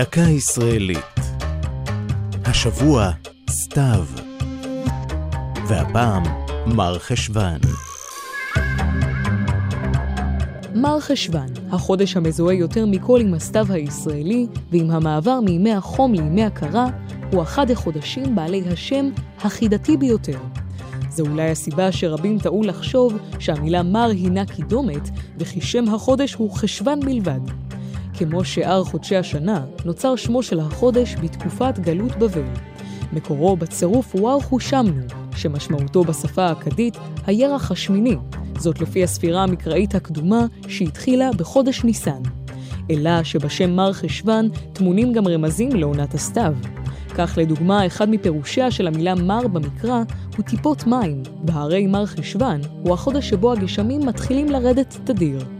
דקה ישראלית. השבוע סתיו. והפעם מר חשוון. מר חשוון, החודש המזוהה יותר מכל עם הסתיו הישראלי ועם המעבר מימי החום לימי הקרה, הוא אחד החודשים בעלי השם החידתי ביותר. זו אולי הסיבה שרבים טעו לחשוב שהמילה מר הינה קידומת, וכי שם החודש הוא חשוון בלבד. כמו שאר חודשי השנה, נוצר שמו של החודש בתקופת גלות בבל. מקורו בצירוף ווארכו שמנו, שמשמעותו בשפה האכדית הירח השמיני, זאת לפי הספירה המקראית הקדומה שהתחילה בחודש ניסן. אלא שבשם מר חשוון טמונים גם רמזים לעונת הסתיו. כך לדוגמה, אחד מפירושיה של המילה מר במקרא הוא טיפות מים, והרי מר חשוון הוא החודש שבו הגשמים מתחילים לרדת תדיר.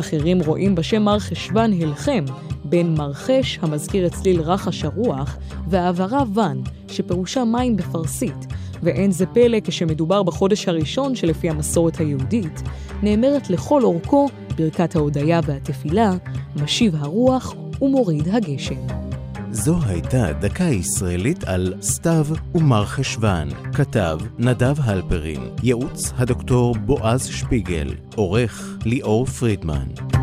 אחרים רואים בשם מר חשוון הלחם, בין מרחש, המזכיר את צליל רחש הרוח, והעברה ון, שפירושה מים בפרסית, ואין זה פלא כשמדובר בחודש הראשון שלפי המסורת היהודית, נאמרת לכל אורכו ברכת ההודיה והתפילה, משיב הרוח ומוריד הגשם. זו הייתה דקה ישראלית על סתיו ומר חשוון. כתב נדב הלפרין, ייעוץ הדוקטור בועז שפיגל, עורך ליאור פרידמן.